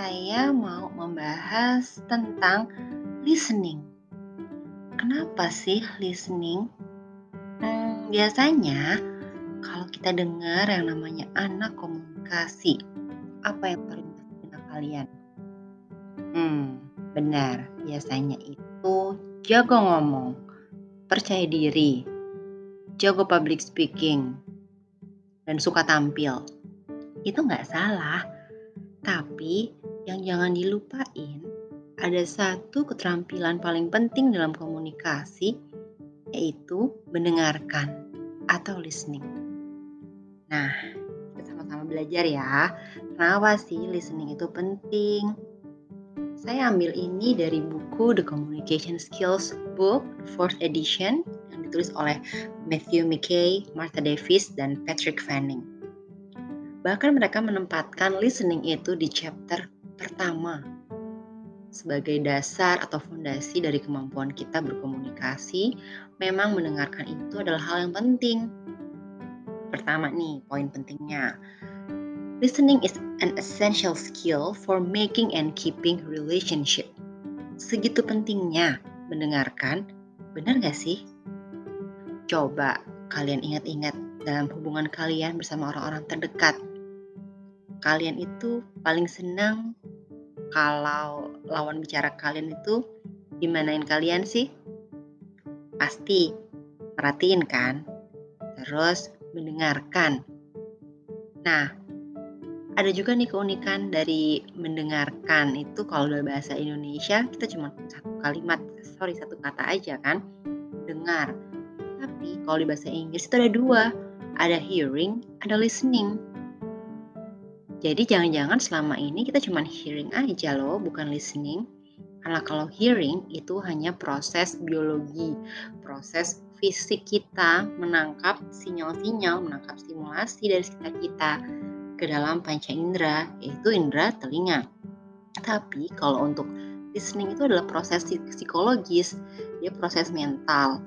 saya mau membahas tentang listening. Kenapa sih listening? Hmm, biasanya kalau kita dengar yang namanya anak komunikasi, apa yang terlintas di benak kalian? Hmm, benar. Biasanya itu jago ngomong, percaya diri, jago public speaking, dan suka tampil. Itu nggak salah. Tapi yang jangan dilupain, ada satu keterampilan paling penting dalam komunikasi, yaitu mendengarkan atau listening. Nah, kita sama-sama belajar ya. Kenapa sih listening itu penting? Saya ambil ini dari buku The Communication Skills Book, 4th edition, ditulis oleh Matthew McKay, Martha Davis, dan Patrick Fanning. Bahkan mereka menempatkan listening itu di chapter pertama sebagai dasar atau fondasi dari kemampuan kita berkomunikasi, memang mendengarkan itu adalah hal yang penting. Pertama nih, poin pentingnya. Listening is an essential skill for making and keeping relationship. Segitu pentingnya mendengarkan, benar gak sih? Coba kalian ingat-ingat dalam hubungan kalian bersama orang-orang terdekat. Kalian itu paling senang kalau lawan bicara kalian itu dimanain kalian sih? Pasti perhatiin kan? Terus mendengarkan. Nah, ada juga nih keunikan dari mendengarkan itu kalau dalam bahasa Indonesia kita cuma satu kalimat, sorry satu kata aja kan, dengar tapi kalau di bahasa Inggris itu ada dua, ada hearing, ada listening. Jadi jangan-jangan selama ini kita cuma hearing aja loh, bukan listening. Karena kalau hearing itu hanya proses biologi, proses fisik kita menangkap sinyal-sinyal, menangkap stimulasi dari sekitar kita ke dalam panca indera, yaitu indera telinga. Tapi kalau untuk listening itu adalah proses psikologis, dia proses mental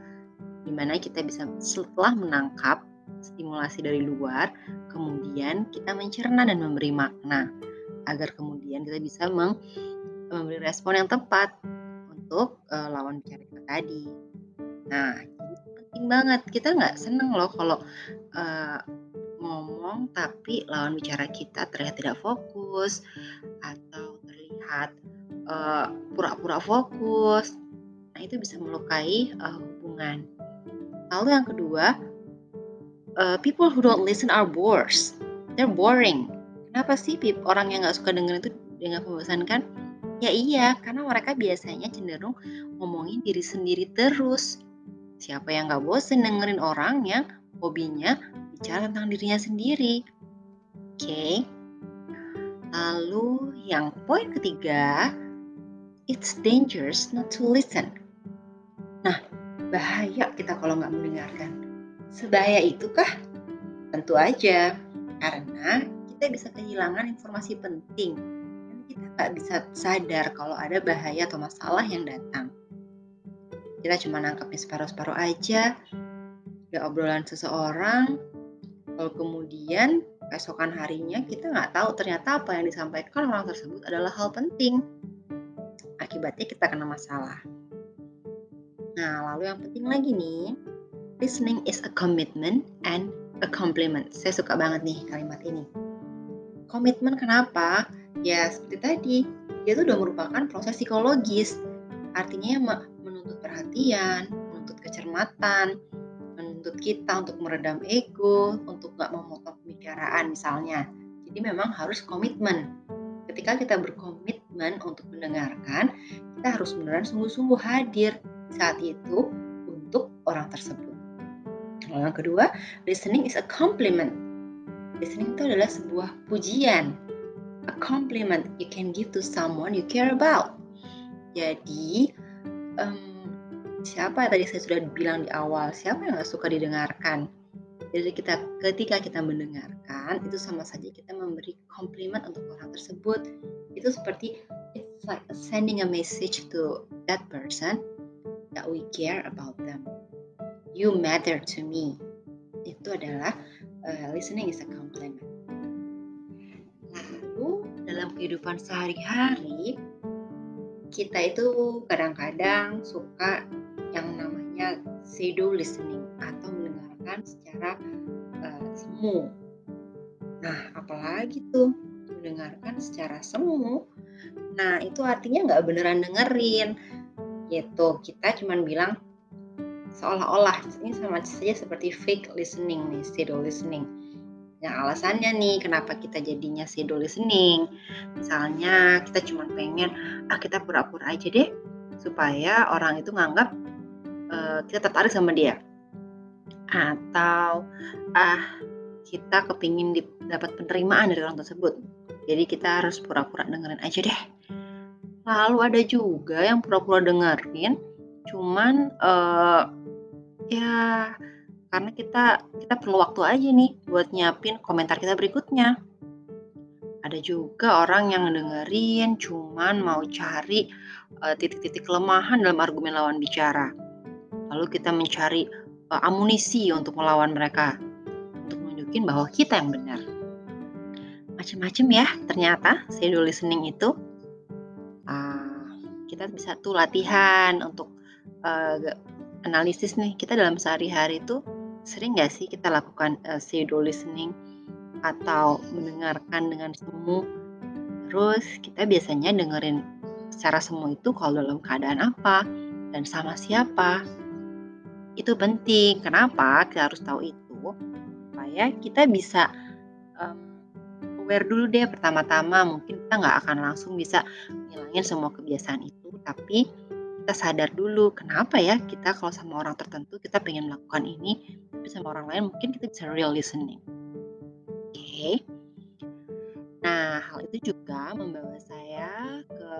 di mana kita bisa setelah menangkap stimulasi dari luar, kemudian kita mencerna dan memberi makna agar kemudian kita bisa memberi respon yang tepat untuk uh, lawan bicara kita tadi. Nah, jadi penting banget kita nggak seneng loh kalau uh, ngomong tapi lawan bicara kita terlihat tidak fokus atau terlihat eh, pura-pura uh, fokus. Nah, itu bisa melukai uh, hubungan. Lalu yang kedua, uh, people who don't listen are bores. They're boring. Kenapa sih orang yang nggak suka dengerin itu dengan membosankan? Ya iya, karena mereka biasanya cenderung ngomongin diri sendiri terus. Siapa yang nggak bosen dengerin orang yang hobinya bicara tentang dirinya sendiri? Oke. Okay. Lalu yang poin ketiga, it's dangerous not to listen. Nah, bahaya kita kalau nggak mendengarkan. Sebahaya itukah? Tentu aja, karena kita bisa kehilangan informasi penting dan kita nggak bisa sadar kalau ada bahaya atau masalah yang datang. Kita cuma nangkapnya separuh-separuh aja, ada obrolan seseorang, kalau kemudian keesokan harinya kita nggak tahu ternyata apa yang disampaikan orang tersebut adalah hal penting. Akibatnya kita kena masalah. Nah, lalu yang penting lagi nih, listening is a commitment and a compliment. Saya suka banget nih kalimat ini. Komitmen kenapa? Ya seperti tadi, dia tuh udah merupakan proses psikologis. Artinya menuntut perhatian, menuntut kecermatan, menuntut kita untuk meredam ego, untuk gak memotong pembicaraan misalnya. Jadi memang harus komitmen. Ketika kita berkomitmen untuk mendengarkan, kita harus beneran sungguh-sungguh hadir saat itu untuk orang tersebut. Yang kedua, listening is a compliment. Listening itu adalah sebuah pujian. A compliment you can give to someone you care about. Jadi, um, siapa tadi saya sudah bilang di awal, siapa yang gak suka didengarkan? Jadi kita ketika kita mendengarkan itu sama saja kita memberi komplimen untuk orang tersebut. Itu seperti it's like sending a message to that person that we care about them. You matter to me. Itu adalah uh, listening is a compliment. Lalu dalam kehidupan sehari-hari kita itu kadang-kadang suka yang namanya pseudo listening atau mendengarkan secara uh, semu. Nah, apalagi tuh mendengarkan secara semu. Nah, itu artinya nggak beneran dengerin. Gitu, kita cuman bilang seolah-olah ini sama saja seperti fake listening nih, pseudo listening. Yang alasannya nih kenapa kita jadinya pseudo listening? Misalnya kita cuma pengen ah kita pura-pura aja deh supaya orang itu nganggap uh, kita tertarik sama dia. Atau ah kita kepingin dapat penerimaan dari orang tersebut. Jadi kita harus pura-pura dengerin aja deh. Lalu ada juga yang pura-pura dengerin cuman uh, ya karena kita kita perlu waktu aja nih buat nyiapin komentar kita berikutnya. Ada juga orang yang dengerin cuman mau cari uh, titik-titik kelemahan dalam argumen lawan bicara. Lalu kita mencari uh, amunisi untuk melawan mereka untuk menunjukin bahwa kita yang benar. Macam-macam ya ternyata pseudo listening itu. Uh, kita bisa tuh latihan untuk uh, analisis nih kita dalam sehari-hari tuh sering nggak sih kita lakukan uh, pseudo listening atau mendengarkan dengan semu? Terus kita biasanya dengerin secara semu itu kalau dalam keadaan apa dan sama siapa. Itu penting. Kenapa kita harus tahu itu? Supaya kita bisa um, aware dulu deh pertama-tama. Mungkin kita nggak akan langsung bisa ngilangin semua kebiasaan itu tapi kita sadar dulu kenapa ya kita kalau sama orang tertentu kita pengen melakukan ini tapi sama orang lain mungkin kita bisa real listening. Oke. Okay. nah hal itu juga membawa saya ke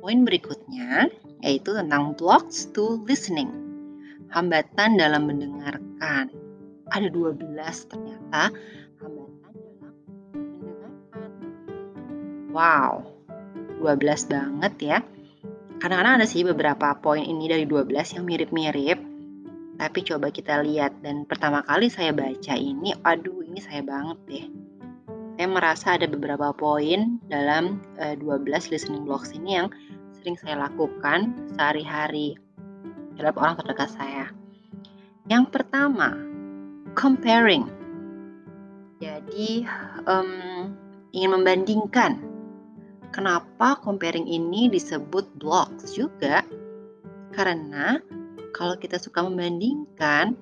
poin berikutnya yaitu tentang blocks to listening. Hambatan dalam mendengarkan. Ada 12 ternyata hambatan dalam mendengarkan. Wow 12 banget ya kadang-kadang ada sih beberapa poin ini dari 12 yang mirip-mirip. Tapi coba kita lihat dan pertama kali saya baca ini aduh ini saya banget deh. Saya merasa ada beberapa poin dalam uh, eh, 12 listening blocks ini yang sering saya lakukan sehari-hari terhadap orang terdekat saya. Yang pertama comparing. Jadi um, ingin membandingkan Kenapa comparing ini disebut blocks juga? Karena kalau kita suka membandingkan,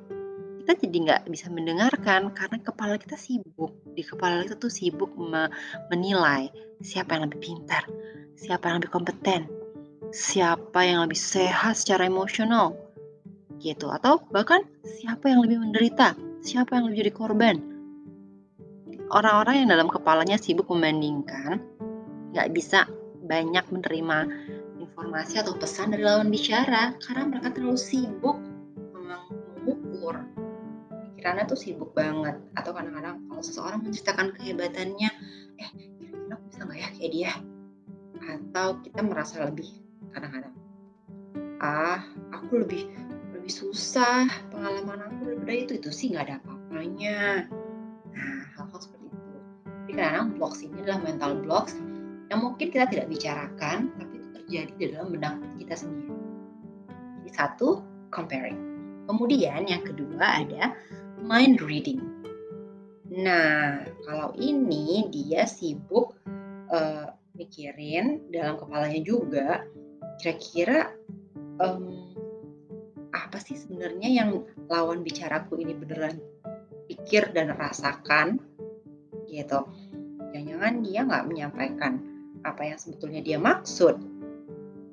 kita jadi nggak bisa mendengarkan karena kepala kita sibuk. Di kepala kita tuh sibuk menilai siapa yang lebih pintar, siapa yang lebih kompeten, siapa yang lebih sehat secara emosional, gitu. Atau bahkan siapa yang lebih menderita, siapa yang lebih jadi korban. Orang-orang yang dalam kepalanya sibuk membandingkan, nggak bisa banyak menerima informasi atau pesan dari lawan bicara karena mereka terlalu sibuk mengukur. Pikirannya tuh sibuk banget. Atau kadang-kadang kalau seseorang menceritakan kehebatannya eh kira-kira aku bisa nggak ya kayak dia? Atau kita merasa lebih kadang-kadang ah aku lebih lebih susah pengalaman aku lebih dari itu itu sih nggak ada apa-apanya. Nah hal-hal seperti itu. Jadi kadang-kadang blocks ini adalah mental blocks yang mungkin kita tidak bicarakan tapi itu terjadi di dalam benak kita sendiri. Jadi satu, comparing. Kemudian yang kedua ada mind reading. Nah, kalau ini dia sibuk uh, mikirin dalam kepalanya juga kira-kira um, apa sih sebenarnya yang lawan bicaraku ini beneran pikir dan rasakan gitu. Jangan-jangan dia nggak menyampaikan apa yang sebetulnya dia maksud.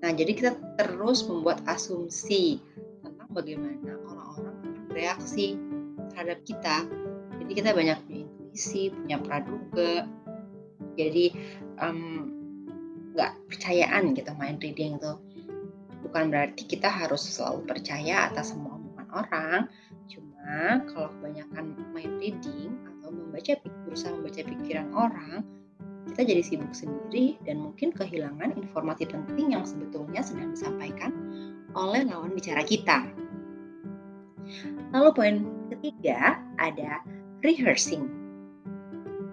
Nah, jadi kita terus membuat asumsi tentang bagaimana orang-orang akan bereaksi terhadap kita. Jadi kita banyak punya intuisi, punya praduga. Jadi nggak um, percayaan gitu main reading itu. Bukan berarti kita harus selalu percaya atas semua omongan orang. Cuma kalau kebanyakan main reading atau membaca berusaha membaca pikiran orang, kita jadi sibuk sendiri dan mungkin kehilangan informasi penting yang sebetulnya sedang disampaikan oleh lawan bicara kita. Lalu poin ketiga ada rehearsing.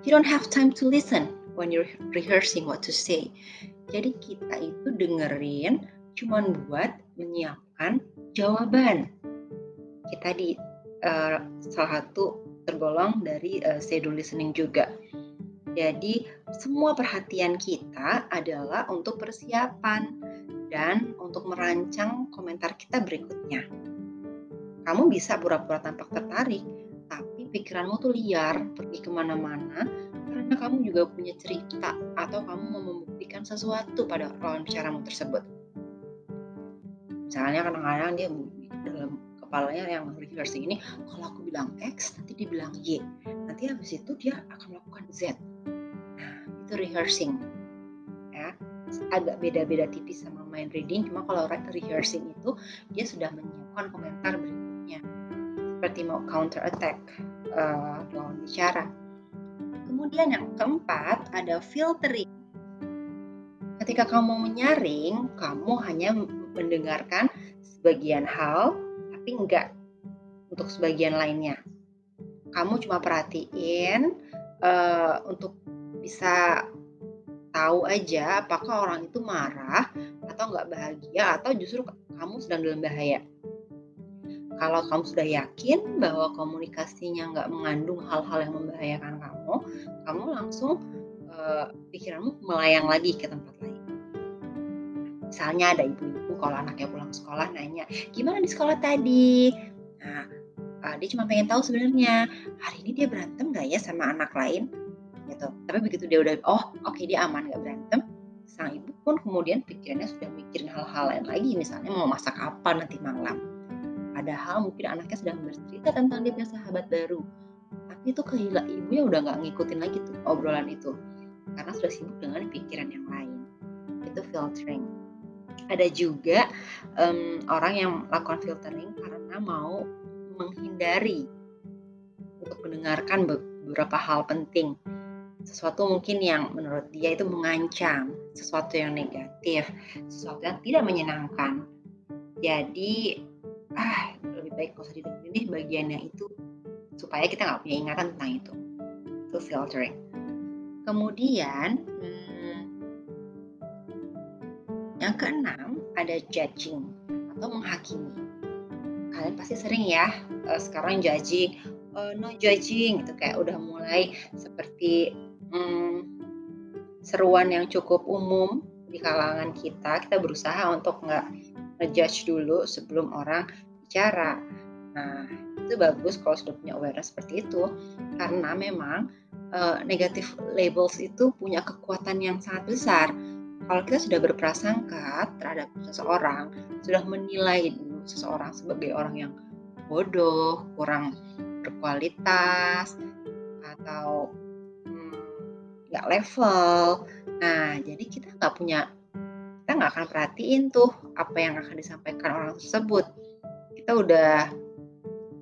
You don't have time to listen when you're rehearsing what to say. Jadi kita itu dengerin cuman buat menyiapkan jawaban. Kita di uh, salah satu tergolong dari uh, schedule listening juga. Jadi semua perhatian kita adalah untuk persiapan dan untuk merancang komentar kita berikutnya. Kamu bisa pura-pura tampak tertarik, tapi pikiranmu tuh liar, pergi ke mana-mana, karena kamu juga punya cerita atau kamu mau membuktikan sesuatu pada lawan bicaramu tersebut. Misalnya kadang-kadang dia dalam kepalanya yang rehearsing ini, kalau aku bilang X, nanti dia bilang Y. Nanti habis itu dia akan melakukan Z itu rehearsing. Ya. Agak beda-beda tipis sama main reading cuma kalau rehearsing itu dia sudah menyiapkan komentar berikutnya. Seperti mau counter attack uh, lawan bicara. Kemudian yang keempat ada filtering. Ketika kamu menyaring kamu hanya mendengarkan sebagian hal tapi enggak untuk sebagian lainnya. Kamu cuma perhatiin uh, untuk bisa tahu aja apakah orang itu marah atau nggak bahagia atau justru kamu sedang dalam bahaya. Kalau kamu sudah yakin bahwa komunikasinya nggak mengandung hal-hal yang membahayakan kamu, kamu langsung uh, pikiranmu melayang lagi ke tempat lain. Misalnya ada ibu-ibu kalau anaknya pulang sekolah nanya, gimana di sekolah tadi? Nah, uh, dia cuma pengen tahu sebenarnya hari ini dia berantem nggak ya sama anak lain? Gitu. Tapi begitu dia udah oh oke okay, dia aman gak berantem. Sang ibu pun kemudian pikirannya sudah mikirin hal-hal lain lagi misalnya mau masak apa nanti malam. Padahal mungkin anaknya sedang bercerita tentang dia punya sahabat baru. Tapi itu kehilang ibunya udah nggak ngikutin lagi tuh obrolan itu. Karena sudah sibuk dengan pikiran yang lain. Itu filtering. Ada juga um, orang yang melakukan filtering karena mau menghindari untuk mendengarkan beberapa hal penting sesuatu mungkin yang menurut dia itu mengancam, sesuatu yang negatif, sesuatu yang tidak menyenangkan. Jadi, ah lebih baik kalau usah didengerin deh bagiannya itu supaya kita nggak punya ingatan tentang itu. Itu filtering. Kemudian, hmm, yang keenam ada judging atau menghakimi. Kalian pasti sering ya uh, sekarang judging, uh, no judging itu kayak udah mulai seperti hmm, seruan yang cukup umum di kalangan kita, kita berusaha untuk nggak ngejudge dulu sebelum orang bicara. Nah, itu bagus kalau sudah punya awareness seperti itu, karena memang uh, negative labels itu punya kekuatan yang sangat besar. Kalau kita sudah berprasangka terhadap seseorang, sudah menilai dulu seseorang sebagai orang yang bodoh, kurang berkualitas, atau nggak level. Nah, jadi kita nggak punya, kita nggak akan perhatiin tuh apa yang akan disampaikan orang tersebut. Kita udah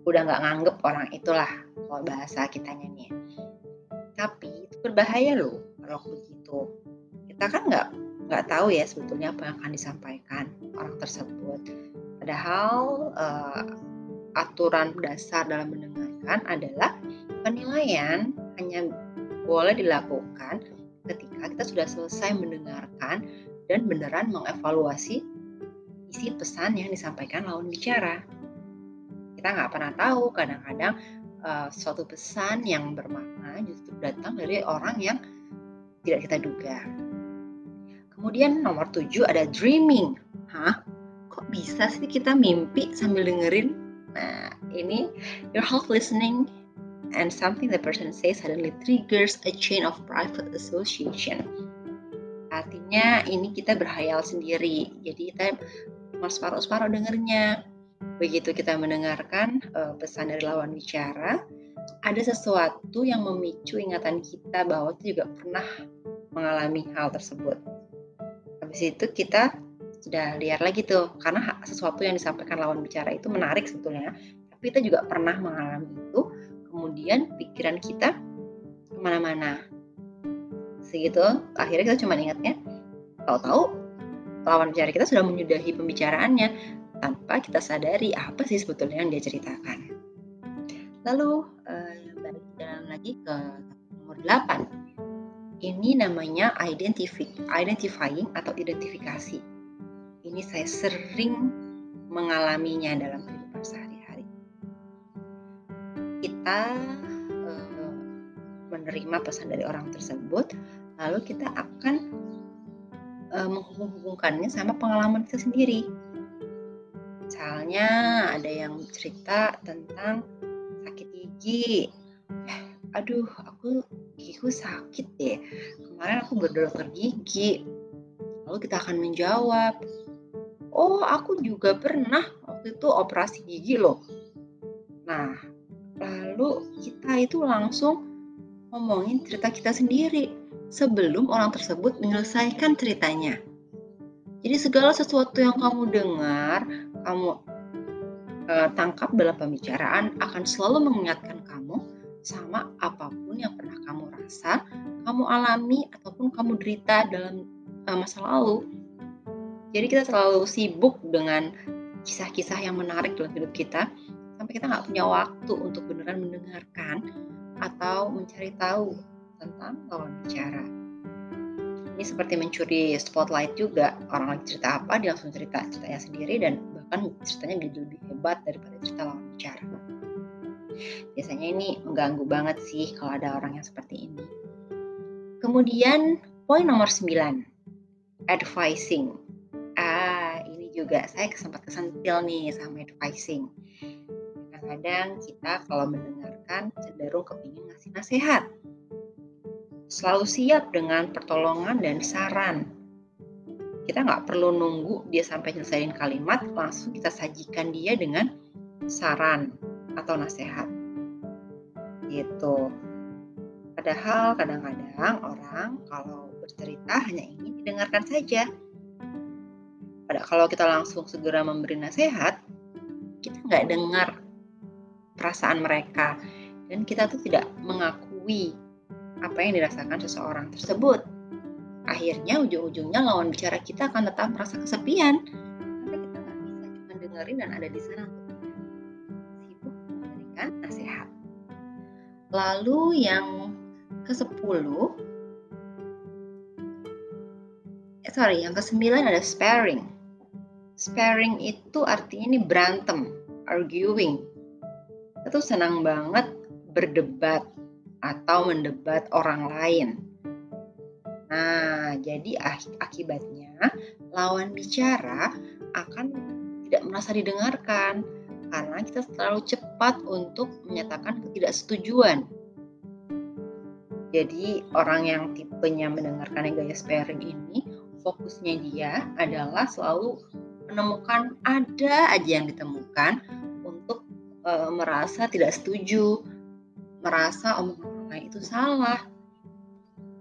udah nggak nganggep orang itulah kalau bahasa kitanya nih. Tapi itu berbahaya loh kalau begitu. Kita kan nggak nggak tahu ya sebetulnya apa yang akan disampaikan orang tersebut. Padahal uh, aturan dasar dalam mendengarkan adalah penilaian hanya boleh dilakukan ketika kita sudah selesai mendengarkan dan beneran mengevaluasi isi pesan yang disampaikan lawan bicara. Kita nggak pernah tahu, kadang-kadang uh, suatu pesan yang bermakna justru datang dari orang yang tidak kita duga. Kemudian nomor tujuh ada dreaming. Hah? Kok bisa sih kita mimpi sambil dengerin? Nah, ini your half listening and something the person says suddenly triggers a chain of private association. Artinya ini kita berhayal sendiri, jadi kita cuma separuh-separuh dengernya. Begitu kita mendengarkan uh, pesan dari lawan bicara, ada sesuatu yang memicu ingatan kita bahwa itu juga pernah mengalami hal tersebut. Habis itu kita sudah lihat lagi tuh, karena sesuatu yang disampaikan lawan bicara itu menarik sebetulnya, tapi kita juga pernah mengalami itu, kemudian pikiran kita ke mana-mana segitu akhirnya kita cuma ingatnya tahu-tahu lawan bicara kita sudah menyudahi pembicaraannya tanpa kita sadari apa sih sebetulnya yang dia ceritakan lalu uh, balik lagi ke nomor 8. Ini namanya identifying atau identifikasi. Ini saya sering mengalaminya dalam Kita uh, menerima pesan dari orang tersebut, lalu kita akan uh, menghubung-hubungkannya sama pengalaman kita sendiri. Misalnya ada yang cerita tentang sakit gigi. Eh, aduh, aku gigiku sakit deh. Kemarin aku berdokter gigi. Lalu kita akan menjawab, oh aku juga pernah waktu itu operasi gigi loh. Nah, lalu kita itu langsung ngomongin cerita kita sendiri sebelum orang tersebut menyelesaikan ceritanya. Jadi segala sesuatu yang kamu dengar, kamu uh, tangkap dalam pembicaraan akan selalu mengingatkan kamu sama apa pun yang pernah kamu rasa, kamu alami ataupun kamu derita dalam uh, masa lalu. Jadi kita selalu sibuk dengan kisah-kisah yang menarik dalam hidup kita sampai kita nggak punya waktu untuk beneran mendengarkan atau mencari tahu tentang lawan bicara. Ini seperti mencuri spotlight juga. Orang lagi cerita apa dia langsung cerita ceritanya sendiri dan bahkan ceritanya jadi lebih hebat daripada cerita lawan bicara. Biasanya ini mengganggu banget sih kalau ada orang yang seperti ini. Kemudian poin nomor 9 advising. Ah ini juga. Saya sempat kesentil nih sama advising kadang-kadang kita kalau mendengarkan cenderung kepingin ngasih nasihat selalu siap dengan pertolongan dan saran. Kita nggak perlu nunggu dia sampai nyelesain kalimat, langsung kita sajikan dia dengan saran atau nasihat. Gitu. Padahal kadang-kadang orang kalau bercerita hanya ingin didengarkan saja. Pada kalau kita langsung segera memberi nasihat, kita nggak dengar perasaan mereka dan kita tuh tidak mengakui apa yang dirasakan seseorang tersebut. Akhirnya ujung-ujungnya lawan bicara kita akan tetap merasa kesepian karena kita nggak bisa cuma dengerin dan ada di sana untuk sibuk memberikan nasihat. Lalu yang ke-10 eh, sorry, yang ke-9 ada sparing. Sparing itu artinya ini berantem, arguing. Itu senang banget berdebat, atau mendebat orang lain. Nah, jadi akibatnya lawan bicara akan tidak merasa didengarkan karena kita terlalu cepat untuk menyatakan ketidaksetujuan. Jadi orang yang tipenya mendengarkan gaya sparing ini fokusnya dia adalah selalu menemukan ada aja yang ditemukan e, merasa tidak setuju, merasa omongan orang itu salah.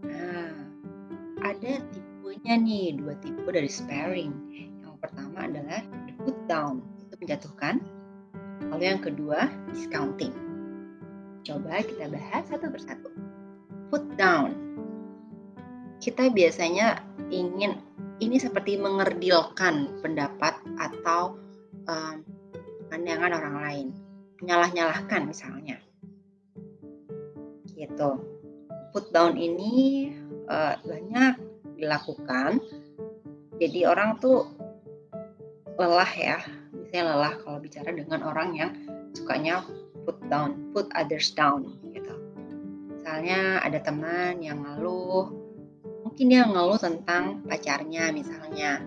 Nah, ada tipenya nih, dua tipe dari sparing. Yang pertama adalah put down, itu menjatuhkan. Lalu yang kedua, discounting. Coba kita bahas satu persatu. Put down. Kita biasanya ingin ini seperti mengerdilkan pendapat atau um, pandangan orang lain, menyalah-nyalahkan misalnya gitu. Put down ini uh, banyak dilakukan. Jadi orang tuh lelah ya, misalnya lelah kalau bicara dengan orang yang sukanya put down, put others down gitu. Misalnya ada teman yang ngeluh, mungkin dia ngeluh tentang pacarnya misalnya.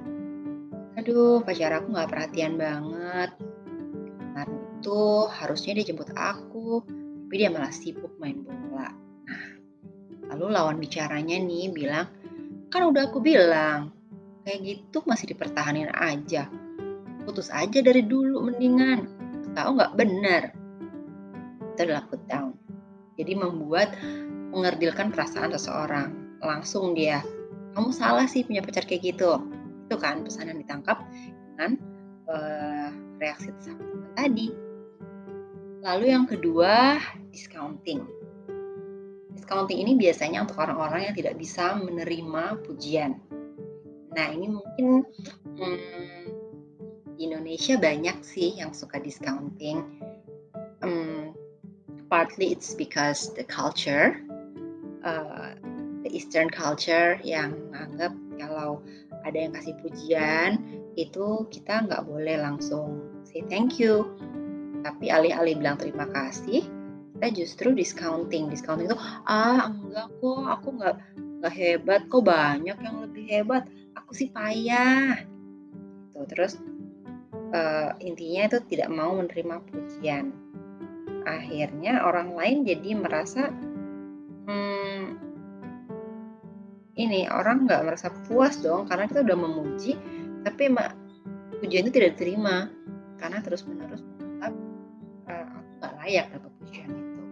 Aduh, pacar aku nggak perhatian banget. Itu harusnya dia jemput aku, tapi dia malah sibuk main bola Lalu lawan bicaranya nih bilang, kan udah aku bilang, kayak gitu masih dipertahanin aja. Putus aja dari dulu mendingan. Tahu nggak benar. Itu adalah put down. Jadi membuat mengerdilkan perasaan seseorang. Langsung dia, kamu salah sih punya pacar kayak gitu. Itu kan pesan yang ditangkap dengan uh, reaksi tadi. Lalu yang kedua, discounting Discounting ini biasanya untuk orang-orang yang tidak bisa menerima pujian. Nah, ini mungkin hmm, di Indonesia banyak sih yang suka discounting. Hmm, partly it's because the culture, uh, the Eastern culture yang menganggap kalau ada yang kasih pujian itu kita nggak boleh langsung say thank you tapi alih-alih bilang terima kasih kita justru discounting. Discounting itu ah enggak kok aku nggak nggak hebat kok banyak yang lebih hebat. Aku sih payah. Tuh terus uh, intinya itu tidak mau menerima pujian. Akhirnya orang lain jadi merasa hmm, ini orang nggak merasa puas dong karena kita udah memuji tapi mak pujian itu tidak diterima. Karena terus menerus layak dapat pujian itu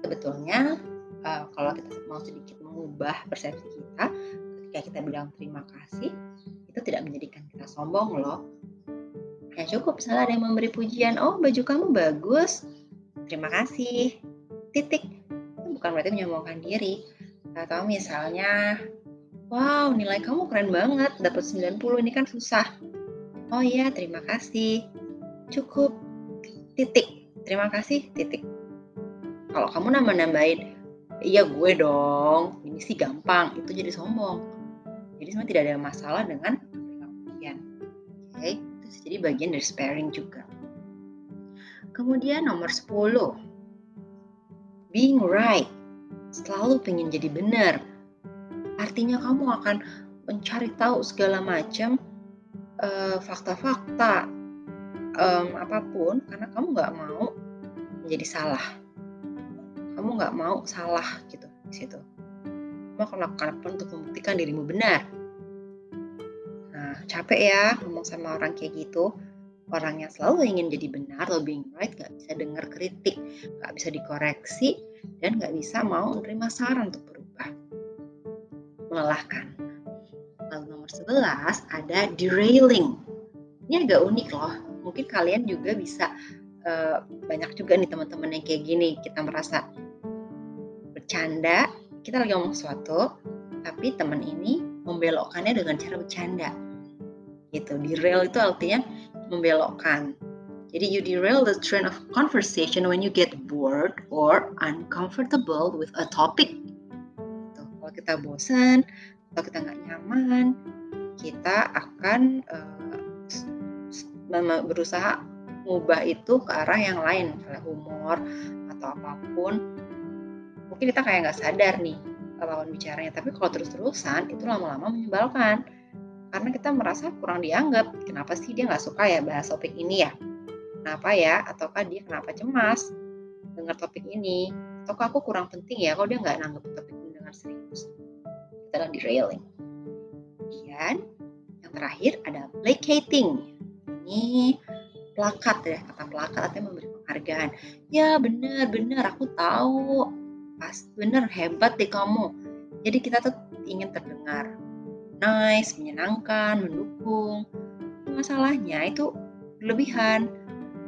sebetulnya uh, kalau kita mau sedikit mengubah persepsi kita ketika kita bilang terima kasih itu tidak menjadikan kita sombong loh ya cukup misalnya ada yang memberi pujian oh baju kamu bagus terima kasih titik itu bukan berarti menyombongkan diri atau misalnya Wow, nilai kamu keren banget, dapat 90 ini kan susah. Oh iya, terima kasih. Cukup. Titik. Terima kasih, titik. Kalau kamu nambah-nambahin, iya gue dong, ini sih gampang, itu jadi sombong. Jadi sebenarnya tidak ada masalah dengan pujian. Oke, okay? itu jadi bagian dari sparing juga. Kemudian nomor 10. Being right. Selalu pengen jadi benar artinya kamu akan mencari tahu segala macam uh, fakta-fakta um, apa pun karena kamu nggak mau menjadi salah kamu nggak mau salah gitu di situ kamu akan melakukan apa untuk membuktikan dirimu benar nah capek ya ngomong sama orang kayak gitu orang yang selalu ingin jadi benar atau being right gak bisa dengar kritik gak bisa dikoreksi dan gak bisa mau menerima saran untuk melelahkan. Lalu nomor 11 ada derailing. Ini agak unik loh. Mungkin kalian juga bisa uh, banyak juga nih teman-teman yang kayak gini. Kita merasa bercanda, kita lagi ngomong sesuatu, tapi teman ini membelokkannya dengan cara bercanda. Gitu. Derail itu artinya membelokkan. Jadi you derail the train of conversation when you get bored or uncomfortable with a topic kita bosan atau kita nggak nyaman, kita akan uh, berusaha mengubah itu ke arah yang lain, misalnya humor atau apa pun. Mungkin kita kayak nggak sadar nih lawan bicaranya, tapi kalau terus-terusan itu lama-lama menyebalkan. Karena kita merasa kurang dianggap. Kenapa sih dia nggak suka ya bahas topik ini ya? Kenapa ya? Ataukah dia kenapa cemas dengar topik ini? Ataukah aku kurang penting ya kalau dia nggak nanggep topik dengan serius. Kita adalah derailing. Kemudian yang terakhir ada placating. Ini plakat ya, kata plakat artinya memberi penghargaan. Ya benar, benar, aku tahu. Pas benar, hebat deh kamu. Jadi kita tuh ingin terdengar nice, menyenangkan, mendukung. Masalahnya itu berlebihan.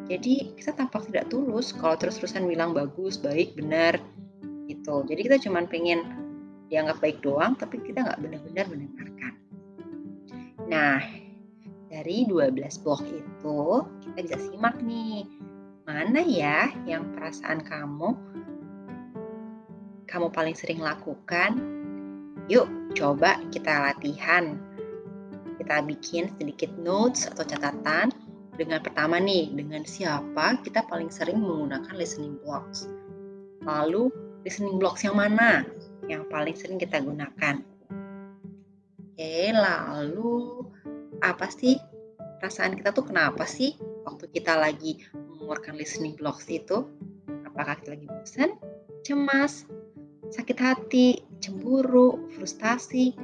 Jadi kita tampak tidak tulus kalau terus-terusan bilang bagus, baik, benar gitu. Jadi kita cuma pengen dianggap baik doang, tapi kita nggak benar-benar mendengarkan. Nah, dari 12 blok itu kita bisa simak nih, mana ya yang perasaan kamu kamu paling sering lakukan? Yuk, coba kita latihan. Kita bikin sedikit notes atau catatan dengan pertama nih, dengan siapa kita paling sering menggunakan listening blocks. Lalu, listening blocks yang mana? yang paling sering kita gunakan. Oke, lalu apa sih perasaan kita tuh kenapa sih waktu kita lagi mengeluarkan listening blocks itu? Apakah kita lagi bosan, cemas, sakit hati, cemburu, frustasi,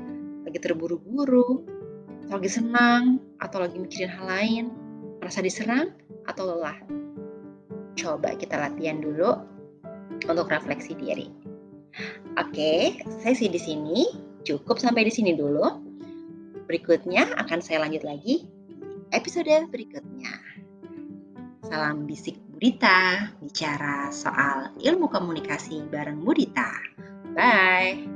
lagi terburu-buru, atau lagi senang, atau lagi mikirin hal lain, merasa diserang, atau lelah? Coba kita latihan dulu untuk refleksi diri. Oke, sesi di sini cukup sampai di sini dulu. Berikutnya akan saya lanjut lagi episode berikutnya. Salam bisik Budita, bicara soal ilmu komunikasi bareng Budita. Bye.